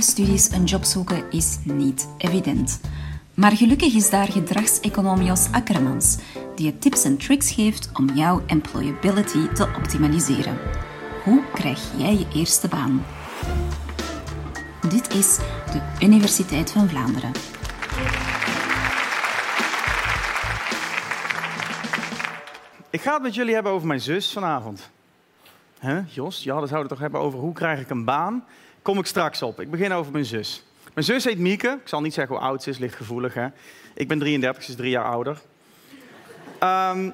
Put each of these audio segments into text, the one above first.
je studies een job zoeken is niet evident. Maar gelukkig is daar gedragseconoom Jos Akkermans, die je tips en tricks geeft om jouw employability te optimaliseren. Hoe krijg jij je eerste baan? Dit is de Universiteit van Vlaanderen. Ik ga het met jullie hebben over mijn zus vanavond. Hè, Jos? Dan zouden het toch hebben over hoe krijg ik een baan? Kom ik straks op. Ik begin over mijn zus. Mijn zus heet Mieke. Ik zal niet zeggen hoe oud ze is, lichtgevoelig. Hè? Ik ben 33, ze is drie jaar ouder. Ehm,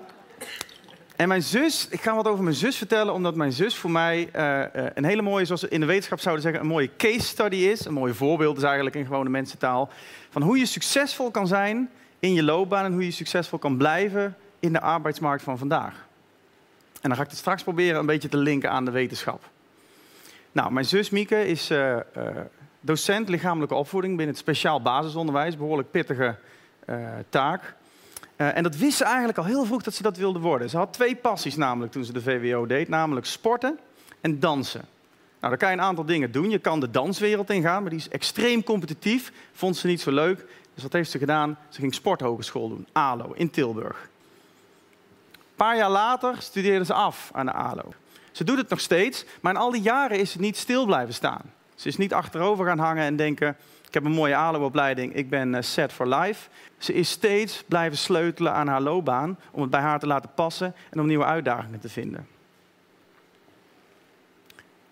en mijn zus, ik ga wat over mijn zus vertellen, omdat mijn zus voor mij uh, een hele mooie, zoals we in de wetenschap zouden zeggen, een mooie case study is. Een mooi voorbeeld is eigenlijk in gewone mensentaal. Van hoe je succesvol kan zijn in je loopbaan en hoe je succesvol kan blijven in de arbeidsmarkt van vandaag. En dan ga ik het straks proberen een beetje te linken aan de wetenschap. Nou, mijn zus Mieke is uh, uh, docent lichamelijke opvoeding binnen het speciaal basisonderwijs. Behoorlijk pittige uh, taak. en dat wist ze eigenlijk al heel vroeg dat ze dat wilde worden. Ze had twee passies namelijk toen ze de VWO deed. Namelijk sporten en dansen. Nou, daar kan je een aantal dingen doen. Je kan de danswereld ingaan, maar die is extreem competitief. Vond ze niet zo leuk. Dus wat heeft ze gedaan? Ze ging sporthogeschool doen, ALO, in Tilburg. Een paar jaar later studeerde ze af aan de ALO. Ze doet het nog steeds, maar in al die jaren is ze niet stil blijven staan. Ze is niet achterover gaan hangen en denken: ik heb een mooie ALO-opleiding, ik ben eh, set for life. Ze is steeds blijven sleutelen aan haar loopbaan om het bij haar te laten passen en om nieuwe uitdagingen te vinden.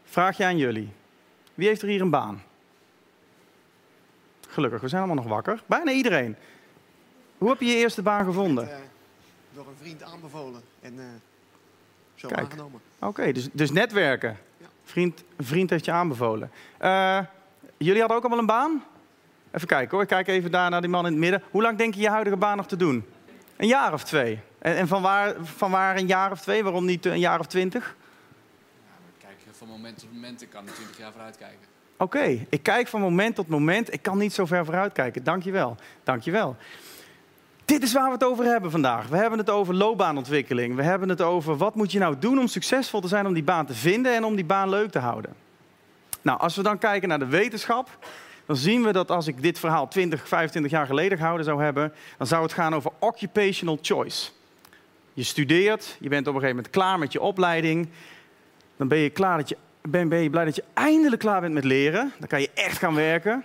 Vraag je aan jullie: wie heeft er hier een baan? Gelukkig, we zijn allemaal nog wakker. Bijna iedereen. Hoe heb je je eerste baan gevonden? Uh, door een vriend aanbevolen en uh, zo Kijk. aangenomen. Oké, dus, dus netwerken. Ja. Vriend, vriend heeft je aanbevolen. Uh, jullie hadden ook allemaal een baan? Even kijken hoor, ik kijk even daar naar die man in het midden. Hoe lang denk je je huidige baan nog te doen? Een jaar of twee. En, en van, waar, van waar een jaar of twee? Waarom niet een jaar of twintig? Ja, kijk van moment tot moment. Ik kan er 20 jaar vooruit kijken. Oké, okay. ik kijk van moment tot moment. Ik kan niet zo ver vooruit kijken. Dankjewel. Dankjewel. Dit is waar we het over hebben vandaag. We hebben het over loopbaanontwikkeling. We hebben het over wat moet je nou doen om succesvol te zijn om die baan te vinden en om die baan leuk te houden. Nou, als we dan kijken naar de wetenschap, dan zien we dat als ik dit verhaal 20, 25 jaar geleden gehouden zou hebben, dan zou het gaan over occupational choice. Je studeert, je bent op een gegeven moment klaar met je opleiding. Dan ben je, klaar dat je, ben, ben je blij dat je eindelijk klaar bent met leren. Dan kan je echt gaan werken.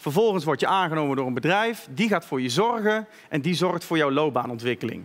Vervolgens word je aangenomen door een bedrijf, die gaat voor je zorgen en die zorgt voor jouw loopbaanontwikkeling.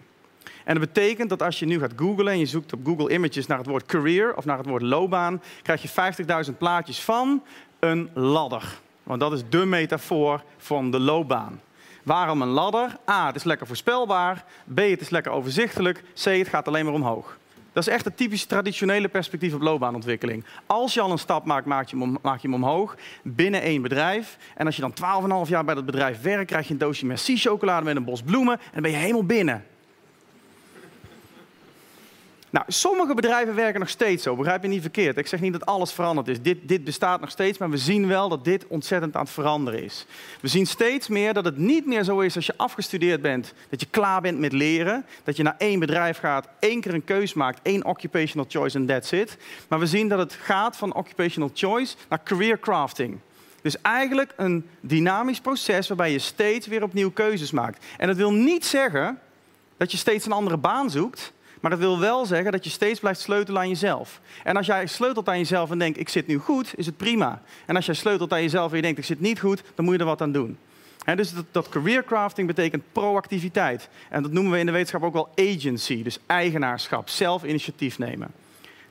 En dat betekent dat als je nu gaat googlen en je zoekt op Google Images naar het woord career of naar het woord loopbaan, krijg je 50.000 plaatjes van een ladder. Want dat is de metafoor van de loopbaan. Waarom een ladder? A, het is lekker voorspelbaar. B, het is lekker overzichtelijk. C, het gaat alleen maar omhoog. Dat is echt het typisch traditionele perspectief op loopbaanontwikkeling. Als je al een stap maakt, maak je, hem, maak je hem omhoog binnen één bedrijf. En als je dan 12,5 jaar bij dat bedrijf werkt, krijg je een doosje Merci chocolade met een bos bloemen. En dan ben je helemaal binnen. Nou, sommige bedrijven werken nog steeds zo, begrijp je niet verkeerd. Ik zeg niet dat alles veranderd is. Dit, dit bestaat nog steeds, maar we zien wel dat dit ontzettend aan het veranderen is. We zien steeds meer dat het niet meer zo is als je afgestudeerd bent, dat je klaar bent met leren, dat je naar één bedrijf gaat, één keer een keus maakt, één occupational choice en that's it. Maar we zien dat het gaat van occupational choice naar career crafting. Dus eigenlijk een dynamisch proces waarbij je steeds weer opnieuw keuzes maakt. En dat wil niet zeggen dat je steeds een andere baan zoekt. Maar dat wil wel zeggen dat je steeds blijft sleutelen aan jezelf. En als jij sleutelt aan jezelf en denkt, ik zit nu goed, is het prima. En als jij sleutelt aan jezelf en je denkt, ik zit niet goed, dan moet je er wat aan doen. He, dus dat, dat career crafting betekent proactiviteit. En dat noemen we in de wetenschap ook wel agency, dus eigenaarschap, zelf initiatief nemen.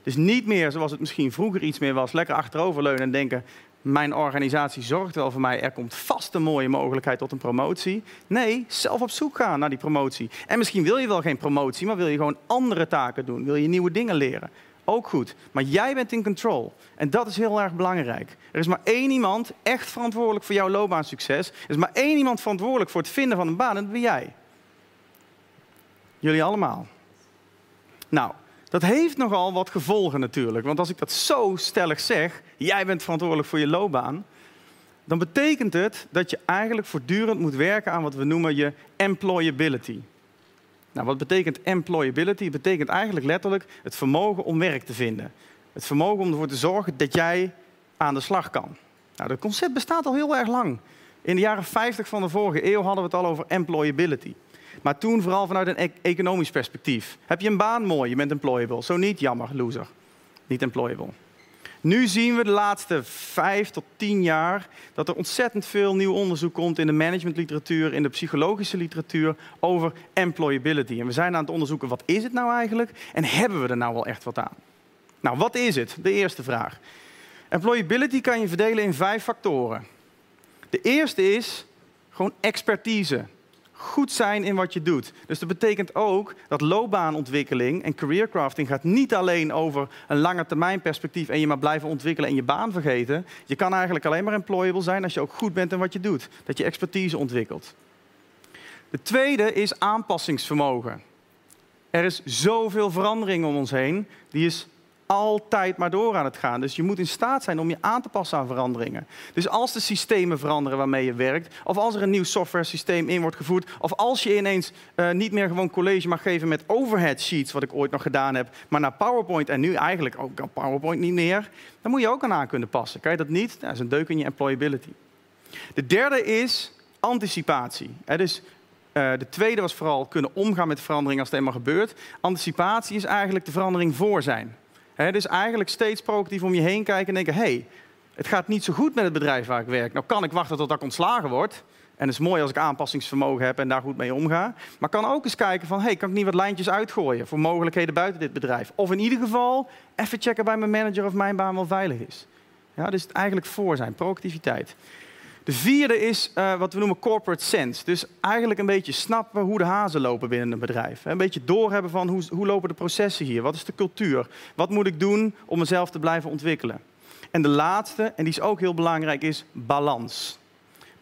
Dus niet meer zoals het misschien vroeger iets meer was, lekker achteroverleunen en denken, mijn organisatie zorgt wel voor mij, er komt vast een mooie mogelijkheid tot een promotie. Nee, zelf op zoek gaan naar die promotie. En misschien wil je wel geen promotie, maar wil je gewoon andere taken doen. Wil je nieuwe dingen leren. Ook goed. Maar jij bent in control. En dat is heel erg belangrijk. Er is maar één iemand echt verantwoordelijk voor jouw loopbaansucces. Er is maar één iemand verantwoordelijk voor het vinden van een baan en dat ben jij. Jullie allemaal. Nou, dat heeft nogal wat gevolgen natuurlijk. Want als ik dat zo stellig zeg, jij bent verantwoordelijk voor je loopbaan, dan betekent het dat je eigenlijk voortdurend moet werken aan wat we noemen je employability. Nou, wat betekent employability? Het betekent eigenlijk letterlijk het vermogen om werk te vinden. Het vermogen om ervoor te zorgen dat jij aan de slag kan. Nou, dat concept bestaat al heel erg lang. In de jaren 50 van de vorige eeuw hadden we het al over employability. Maar toen vooral vanuit een e- economisch perspectief. Heb je een baan? Mooi, je bent employable. Zo niet, jammer, loser. Niet employable. Nu zien we de laatste vijf tot tien jaar dat er ontzettend veel nieuw onderzoek komt in de managementliteratuur, in de psychologische literatuur over employability. En we zijn aan het onderzoeken wat is het nou eigenlijk en hebben we er nou wel echt wat aan? Nou, wat is het? De eerste vraag. Employability kan je verdelen in vijf factoren. De eerste is gewoon expertise goed zijn in wat je doet. Dus dat betekent ook dat loopbaanontwikkeling en careercrafting gaat niet alleen over een lange termijn perspectief en je maar blijven ontwikkelen en je baan vergeten. Je kan eigenlijk alleen maar employable zijn als je ook goed bent in wat je doet. Dat je expertise ontwikkelt. De tweede is aanpassingsvermogen. Er is zoveel verandering om ons heen, die is altijd maar door aan het gaan. Dus je moet in staat zijn om je aan te passen aan veranderingen. Dus als de systemen veranderen waarmee je werkt, of als er een nieuw software systeem in wordt gevoerd, of als je ineens uh, niet meer gewoon college mag geven met overhead sheets, wat ik ooit nog gedaan heb, maar naar PowerPoint en nu eigenlijk ook al PowerPoint niet meer, dan moet je ook aan kunnen passen. Kan je dat niet? Dat is een deuk in je employability. De derde is anticipatie. Dus uh, de tweede was vooral kunnen omgaan met verandering als het eenmaal gebeurt. Anticipatie is eigenlijk de verandering voor zijn. He, dus eigenlijk steeds proactief om je heen kijken en denken: hé, hey, het gaat niet zo goed met het bedrijf waar ik werk. Nou kan ik wachten tot ik ontslagen word. En het is mooi als ik aanpassingsvermogen heb en daar goed mee omga. Maar kan ook eens kijken van, hey, kan ik niet wat lijntjes uitgooien voor mogelijkheden buiten dit bedrijf? Of in ieder geval even checken bij mijn manager of mijn baan wel veilig is. Ja, dus het eigenlijk voor zijn, proactiviteit. De vierde is uh, wat we noemen corporate sense. Dus eigenlijk een beetje snappen hoe de hazen lopen binnen een bedrijf. Een beetje doorhebben van hoe, hoe lopen de processen hier? Wat is de cultuur? Wat moet ik doen om mezelf te blijven ontwikkelen? En de laatste, en die is ook heel belangrijk, is balans.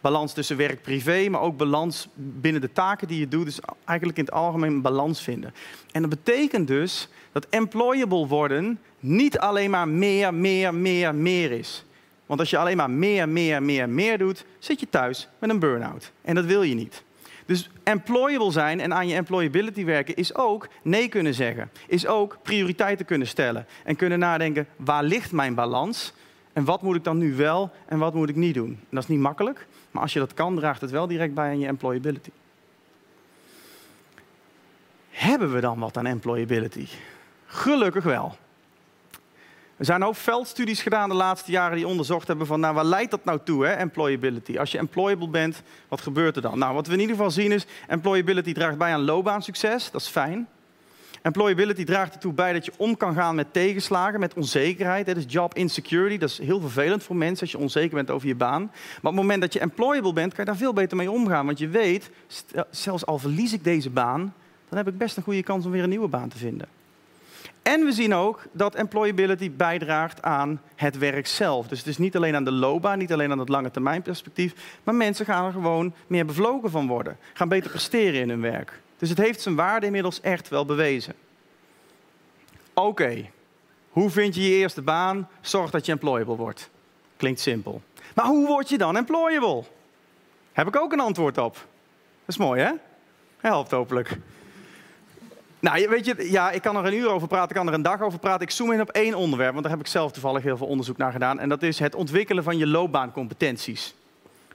Balans tussen werk-privé, maar ook balans binnen de taken die je doet. Dus eigenlijk in het algemeen een balans vinden. En dat betekent dus dat employable worden niet alleen maar meer, meer, meer, meer is. Want als je alleen maar meer, meer, meer, meer doet, zit je thuis met een burn-out. En dat wil je niet. Dus employable zijn en aan je employability werken is ook nee kunnen zeggen. Is ook prioriteiten kunnen stellen. En kunnen nadenken, waar ligt mijn balans? En wat moet ik dan nu wel en wat moet ik niet doen? En dat is niet makkelijk, maar als je dat kan, draagt het wel direct bij aan je employability. Hebben we dan wat aan employability? Gelukkig wel. Er zijn ook veldstudies gedaan de laatste jaren die onderzocht hebben van nou, waar leidt dat nou toe, hè, employability? Als je employable bent, wat gebeurt er dan? Nou, wat we in ieder geval zien is, employability draagt bij aan loopbaansucces, dat is fijn. Employability draagt ertoe bij dat je om kan gaan met tegenslagen, met onzekerheid. Dat is job insecurity, dat is heel vervelend voor mensen als je onzeker bent over je baan. Maar op het moment dat je employable bent, kan je daar veel beter mee omgaan. Want je weet, zelfs al verlies ik deze baan, dan heb ik best een goede kans om weer een nieuwe baan te vinden. En we zien ook dat employability bijdraagt aan het werk zelf. Dus het is niet alleen aan de loopbaan, niet alleen aan het lange termijn perspectief, maar mensen gaan er gewoon meer bevlogen van worden, gaan beter presteren in hun werk. Dus het heeft zijn waarde inmiddels echt wel bewezen. Oké, hoe vind je je eerste baan? Zorg dat je employable wordt. Klinkt simpel. Maar hoe word je dan employable? Heb ik ook een antwoord op. Dat is mooi, hè? Helpt hopelijk. Nou, weet je, ja, ik kan er een uur over praten, ik kan er een dag over praten. Ik zoom in op één onderwerp, want daar heb ik zelf toevallig heel veel onderzoek naar gedaan. En dat is het ontwikkelen van je loopbaancompetenties.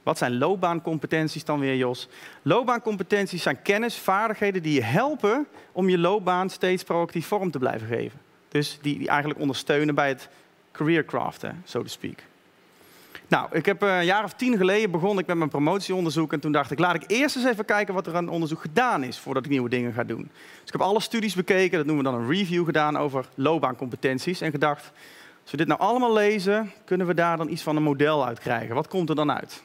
Wat zijn loopbaancompetenties dan weer, Jos? Loopbaancompetenties zijn kennis, vaardigheden die je helpen om je loopbaan steeds proactief vorm te blijven geven. Dus die, die eigenlijk ondersteunen bij het careercraften, so to speak. Nou, ik heb eh, een jaar of tien geleden begon ik met mijn promotieonderzoek. En toen dacht ik, laat ik eerst eens even kijken wat er aan onderzoek gedaan is voordat ik nieuwe dingen ga doen. Dus ik heb alle studies bekeken, dat noemen we dan een review gedaan over loopbaancompetenties. En gedacht, als we dit nou allemaal lezen, kunnen we daar dan iets van een model uit krijgen. Wat komt er dan uit?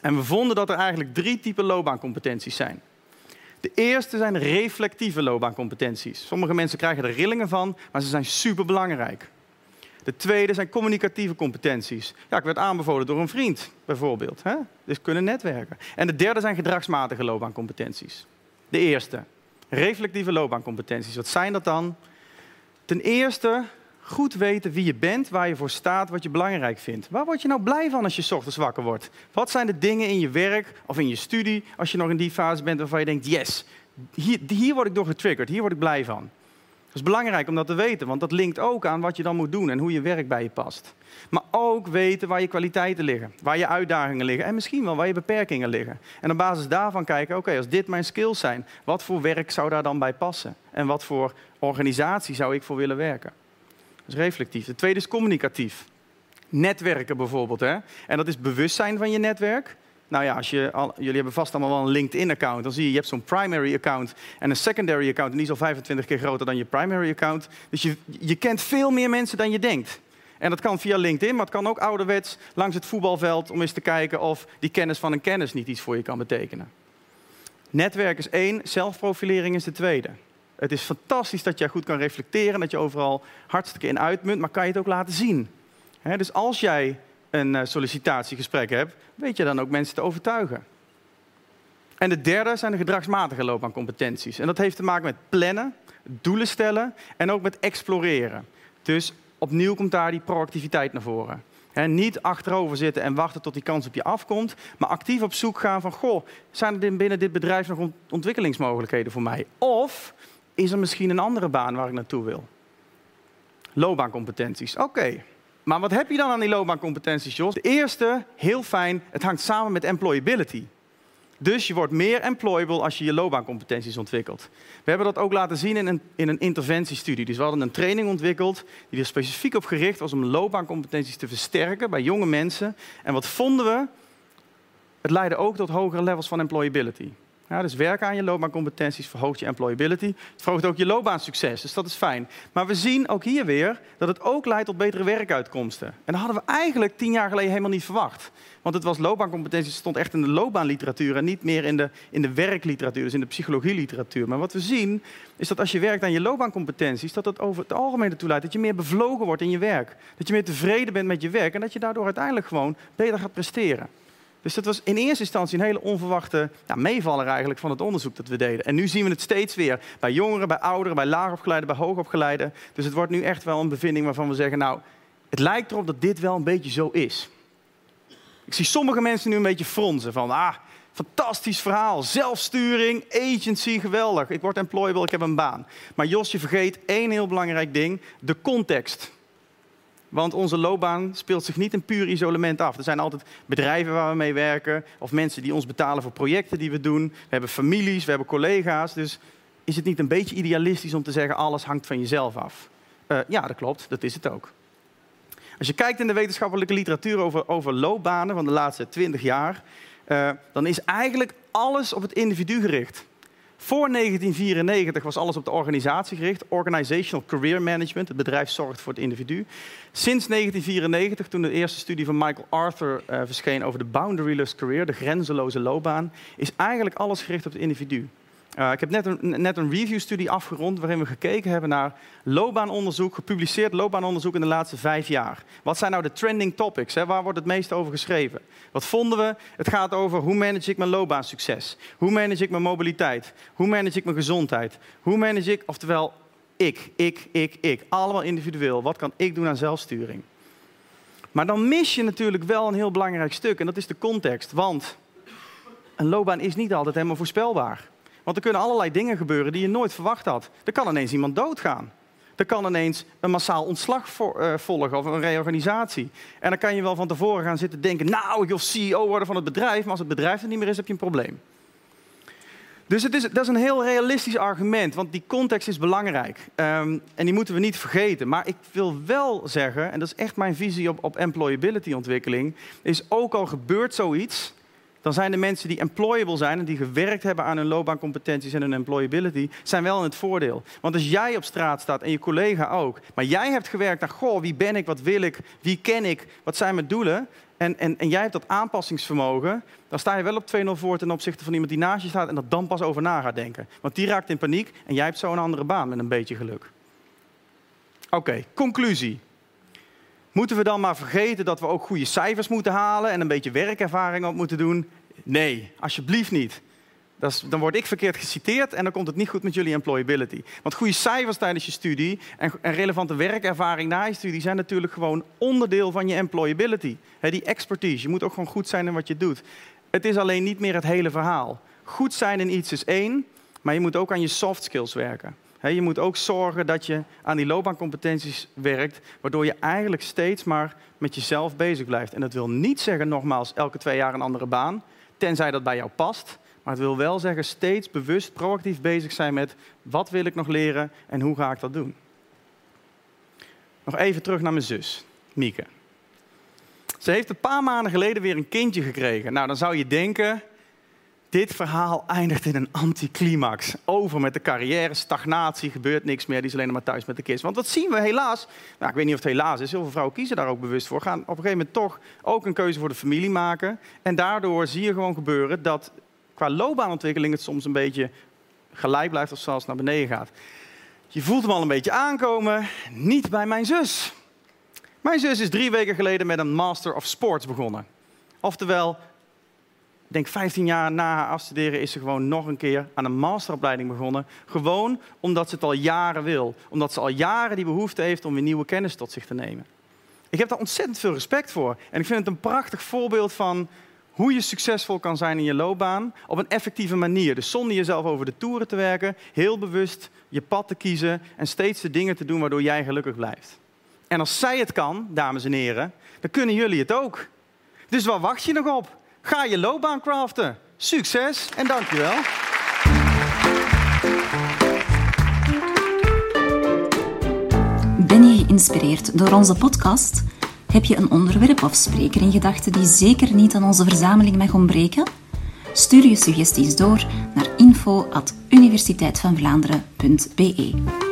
En we vonden dat er eigenlijk drie typen loopbaancompetenties zijn. De eerste zijn reflectieve loopbaancompetenties. Sommige mensen krijgen er rillingen van, maar ze zijn superbelangrijk. De tweede zijn communicatieve competenties. Ja, ik werd aanbevolen door een vriend, bijvoorbeeld. Hè? Dus kunnen netwerken. En de derde zijn gedragsmatige loopbaancompetenties. De eerste, reflectieve loopbaancompetenties. Wat zijn dat dan? Ten eerste, goed weten wie je bent, waar je voor staat, wat je belangrijk vindt. Waar word je nou blij van als je ochtends wakker wordt? Wat zijn de dingen in je werk of in je studie, als je nog in die fase bent waarvan je denkt, yes, hier, hier word ik door getriggerd, hier word ik blij van. Dat is belangrijk om dat te weten, want dat linkt ook aan wat je dan moet doen en hoe je werk bij je past. Maar ook weten waar je kwaliteiten liggen, waar je uitdagingen liggen en misschien wel waar je beperkingen liggen. En op basis daarvan kijken, oké, als dit mijn skills zijn, wat voor werk zou daar dan bij passen? En wat voor organisatie zou ik voor willen werken? Dat is reflectief. De tweede is communicatief. Netwerken bijvoorbeeld. Hè? En dat is bewustzijn van je netwerk. Nou ja, als je jullie hebben vast allemaal wel een LinkedIn-account. Dan zie je, je hebt zo'n primary account en een secondary account. En die is al 25 keer groter dan je primary account. Dus je, je kent veel meer mensen dan je denkt. En dat kan via LinkedIn, maar het kan ook ouderwets langs het voetbalveld om eens te kijken of die kennis van een kennis niet iets voor je kan betekenen. Netwerk is één, zelfprofilering is de tweede. Het is fantastisch dat je goed kan reflecteren, dat je overal hartstikke in uitmunt, maar kan je het ook laten zien. dus als jij een eh, sollicitatiegesprek hebt, weet je dan ook mensen te overtuigen. En de derde zijn de gedragsmatige loopbaancompetenties. En dat heeft te maken met plannen, doelen stellen en ook met exploreren. Dus opnieuw komt daar die proactiviteit naar voren. niet achterover zitten en wachten tot die kans op je afkomt, maar actief op zoek gaan van, goh, zijn er binnen dit bedrijf nog ontwikkelingsmogelijkheden voor mij? Of is er misschien een andere baan waar ik naartoe wil? Loopbaancompetenties. Oké, maar wat heb je dan aan die loopbaancompetenties, Jos? De eerste, heel fijn, het hangt samen met employability. Dus je wordt meer employable als je je loopbaancompetenties ontwikkelt. We hebben dat ook laten zien in een, in een interventiestudie. Dus we hadden een training ontwikkeld die er specifiek op gericht was om loopbaancompetenties te versterken bij jonge mensen. En wat vonden we? Het leidde ook tot hogere levels van employability. Ja, dus werken aan je loopbaancompetenties verhoogt je employability. Het verhoogt ook je loopbaansucces, dus dat is fijn. Maar we zien ook hier weer dat het ook leidt tot betere werkuitkomsten. En dat hadden we eigenlijk tien jaar geleden helemaal niet verwacht. Want het was loopbaancompetenties stond echt in de loopbaanliteratuur en niet meer in de, in de werkliteratuur, dus in de psychologieliteratuur. Maar wat we zien is dat als je werkt aan je loopbaancompetenties, dat dat over het algemeen ertoe leidt dat je meer bevlogen wordt in je werk. Dat je meer tevreden bent met je werk en dat je daardoor uiteindelijk gewoon beter gaat presteren. Dus dat was in eerste instantie een hele onverwachte ja, meevaller eigenlijk van het onderzoek dat we deden. En nu zien we het steeds weer bij jongeren, bij ouderen, bij laagopgeleiden, bij hoogopgeleiden. Dus het wordt nu echt wel een bevinding waarvan we zeggen, nou, het lijkt erop dat dit wel een beetje zo is. Ik zie sommige mensen nu een beetje fronsen van, ah, fantastisch verhaal, zelfsturing, agency, geweldig. Ik word employable, ik heb een baan. Maar Jos, je vergeet één heel belangrijk ding, de context. Want onze loopbaan speelt zich niet in puur isolement af. Er zijn altijd bedrijven waar we mee werken, of mensen die ons betalen voor projecten die we doen. We hebben families, we hebben collega's. Dus is het niet een beetje idealistisch om te zeggen alles hangt van jezelf af? Uh, ja, dat klopt, dat is het ook. Als je kijkt in de wetenschappelijke literatuur over, over loopbanen van de laatste 20 jaar, uh, dan is eigenlijk alles op het individu gericht. Voor 1994 was alles op de organisatie gericht. Organizational Career Management. Het bedrijf zorgt voor het individu. Sinds 1994, toen de eerste studie van Michael Arthur uh, verscheen over de boundaryless career, de grenzeloze loopbaan, is eigenlijk alles gericht op het individu. Uh, ik heb net een, net een review-studie afgerond waarin we gekeken hebben naar loopbaanonderzoek, gepubliceerd loopbaanonderzoek in de laatste vijf jaar. Wat zijn nou de trending topics? Hè? Waar wordt het meest over geschreven? Wat vonden we? Het gaat over hoe manage ik mijn loopbaansucces? Hoe manage ik mijn mobiliteit? Hoe manage ik mijn gezondheid? Hoe manage ik, oftewel ik, ik, ik, ik. Allemaal individueel. Wat kan ik doen aan zelfsturing? Maar dan mis je natuurlijk wel een heel belangrijk stuk en dat is de context. Want een loopbaan is niet altijd helemaal voorspelbaar. Want er kunnen allerlei dingen gebeuren die je nooit verwacht had. Er kan ineens iemand doodgaan. Er kan ineens een massaal ontslag eh, volgen of een reorganisatie. En dan kan je wel van tevoren gaan zitten denken, nou, ik wil CEO worden van het bedrijf, maar als het bedrijf er niet meer is, heb je een probleem. Dus het is, dat is een heel realistisch argument, want die context is belangrijk. Um, en die moeten we niet vergeten. Maar ik wil wel zeggen, en dat is echt mijn visie op, op employability ontwikkeling, is ook al gebeurt zoiets, dan zijn de mensen die employable zijn en die gewerkt hebben aan hun loopbaancompetenties en hun employability, zijn wel in het voordeel. Want als jij op straat staat en je collega ook, maar jij hebt gewerkt aan, goh, wie ben ik, wat wil ik, wie ken ik, wat zijn mijn doelen, en, en, en jij hebt dat aanpassingsvermogen, dan sta je wel op 2-0 voor ten opzichte van iemand die naast je staat en dat dan pas over na gaat denken. Want die raakt in paniek en jij hebt zo een andere baan met een beetje geluk. Oké, conclusie. Moeten we dan maar vergeten dat we ook goede cijfers moeten halen en een beetje werkervaring op moeten doen? Nee, alsjeblieft niet. Dan word ik verkeerd geciteerd en dan komt het niet goed met jullie employability. Want goede cijfers tijdens je studie en relevante werkervaring na je studie zijn natuurlijk gewoon onderdeel van je employability. die expertise. Je moet ook gewoon goed zijn in wat je doet. Het is alleen niet meer het hele verhaal. Goed zijn in iets is één, maar je moet ook aan je soft skills werken. Je moet ook zorgen dat je aan die loopbaancompetenties werkt, waardoor je eigenlijk steeds maar met jezelf bezig blijft. En dat wil niet zeggen, nogmaals, elke twee jaar een andere baan, tenzij dat bij jou past. Maar het wil wel zeggen, steeds bewust, proactief bezig zijn met wat wil ik nog leren en hoe ga ik dat doen. Nog even terug naar mijn zus, Mieke. Ze heeft een paar maanden geleden weer een kindje gekregen. Nou, dan zou je denken, dit verhaal eindigt in een anticlimax. Over met de carrière, stagnatie, gebeurt niks meer. Die is alleen maar thuis met de kids. Want wat zien we helaas? Nou, ik weet niet of het helaas is. Heel veel vrouwen kiezen daar ook bewust voor. Gaan op een gegeven moment toch ook een keuze voor de familie maken. En daardoor zie je gewoon gebeuren dat qua loopbaanontwikkeling het soms een beetje gelijk blijft of zelfs naar beneden gaat. Je voelt hem al een beetje aankomen. Niet bij mijn zus. Mijn zus is drie weken geleden met een Master of Sports begonnen. Oftewel, denk 15 jaar na haar afstuderen is ze gewoon nog een keer aan een masteropleiding begonnen. Gewoon omdat ze het al jaren wil. Omdat ze al jaren die behoefte heeft om weer nieuwe kennis tot zich te nemen. Ik heb daar ontzettend veel respect voor. En ik vind het een prachtig voorbeeld van hoe je succesvol kan zijn in je loopbaan op een effectieve manier. Dus zonder jezelf over de toeren te werken, heel bewust je pad te kiezen en steeds de dingen te doen waardoor jij gelukkig blijft. En als zij het kan, dames en heren, dan kunnen jullie het ook. Dus waar wacht je nog op? Ga je loopbaan craften. Succes en dankjewel. Ben je geïnspireerd door onze podcast? Heb je een onderwerp of spreker in gedachten die zeker niet aan onze verzameling mag ontbreken? Stuur je suggesties door naar info.universiteitvanvlaanderen.be.